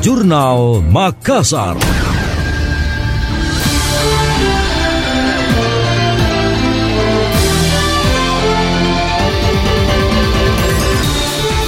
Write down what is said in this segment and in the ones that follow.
Jurnal Makassar.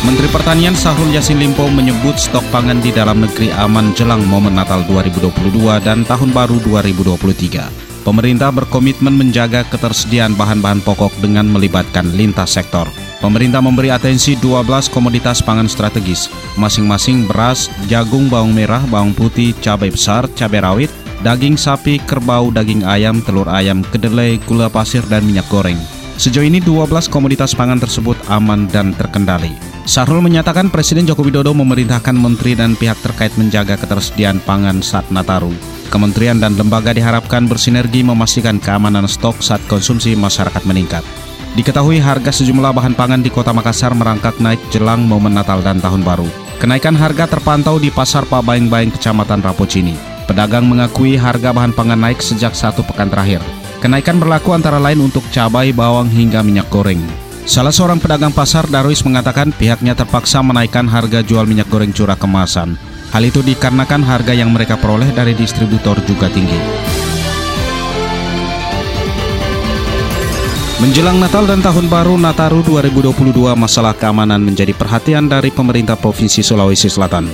Menteri Pertanian Sahrul Yassin Limpo menyebut stok pangan di dalam negeri aman jelang momen Natal 2022 dan Tahun Baru 2023. Pemerintah berkomitmen menjaga ketersediaan bahan-bahan pokok dengan melibatkan lintas sektor. Pemerintah memberi atensi 12 komoditas pangan strategis, masing-masing beras, jagung, bawang merah, bawang putih, cabai besar, cabai rawit, daging sapi, kerbau, daging ayam, telur ayam, kedelai, gula pasir, dan minyak goreng. Sejauh ini 12 komoditas pangan tersebut aman dan terkendali. Sahrul menyatakan Presiden Joko Widodo memerintahkan menteri dan pihak terkait menjaga ketersediaan pangan saat Nataru. Kementerian dan lembaga diharapkan bersinergi memastikan keamanan stok saat konsumsi masyarakat meningkat. Diketahui harga sejumlah bahan pangan di kota Makassar merangkak naik jelang momen Natal dan Tahun Baru. Kenaikan harga terpantau di Pasar Pabaing-Baing Kecamatan Rapocini. Pedagang mengakui harga bahan pangan naik sejak satu pekan terakhir. Kenaikan berlaku antara lain untuk cabai, bawang, hingga minyak goreng. Salah seorang pedagang pasar Darwis mengatakan pihaknya terpaksa menaikkan harga jual minyak goreng curah kemasan. Hal itu dikarenakan harga yang mereka peroleh dari distributor juga tinggi. Menjelang Natal dan Tahun Baru Nataru 2022, masalah keamanan menjadi perhatian dari pemerintah Provinsi Sulawesi Selatan.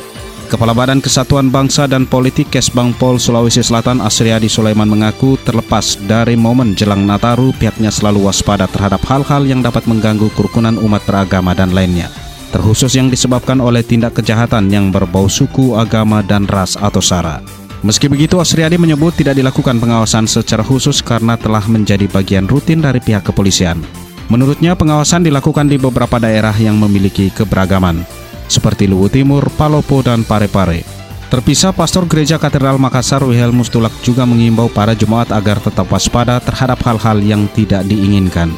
Kepala Badan Kesatuan Bangsa dan Politik Kesbangpol Sulawesi Selatan Asriadi Sulaiman mengaku terlepas dari momen jelang Nataru pihaknya selalu waspada terhadap hal-hal yang dapat mengganggu kerukunan umat beragama dan lainnya. Terkhusus yang disebabkan oleh tindak kejahatan yang berbau suku, agama, dan ras atau sara. Meski begitu, Asriadi menyebut tidak dilakukan pengawasan secara khusus karena telah menjadi bagian rutin dari pihak kepolisian. Menurutnya, pengawasan dilakukan di beberapa daerah yang memiliki keberagaman seperti Luwu Timur, Palopo, dan Parepare. Terpisah, Pastor Gereja Katedral Makassar Wilhelmus Tulak juga mengimbau para jemaat agar tetap waspada terhadap hal-hal yang tidak diinginkan.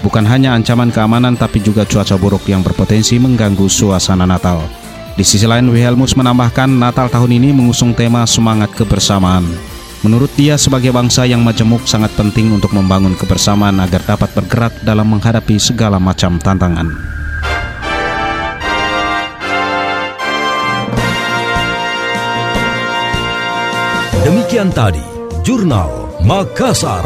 Bukan hanya ancaman keamanan tapi juga cuaca buruk yang berpotensi mengganggu suasana Natal. Di sisi lain, Wilhelmus menambahkan Natal tahun ini mengusung tema semangat kebersamaan. Menurut dia, sebagai bangsa yang majemuk sangat penting untuk membangun kebersamaan agar dapat bergerak dalam menghadapi segala macam tantangan. Demikian tadi Jurnal Makassar.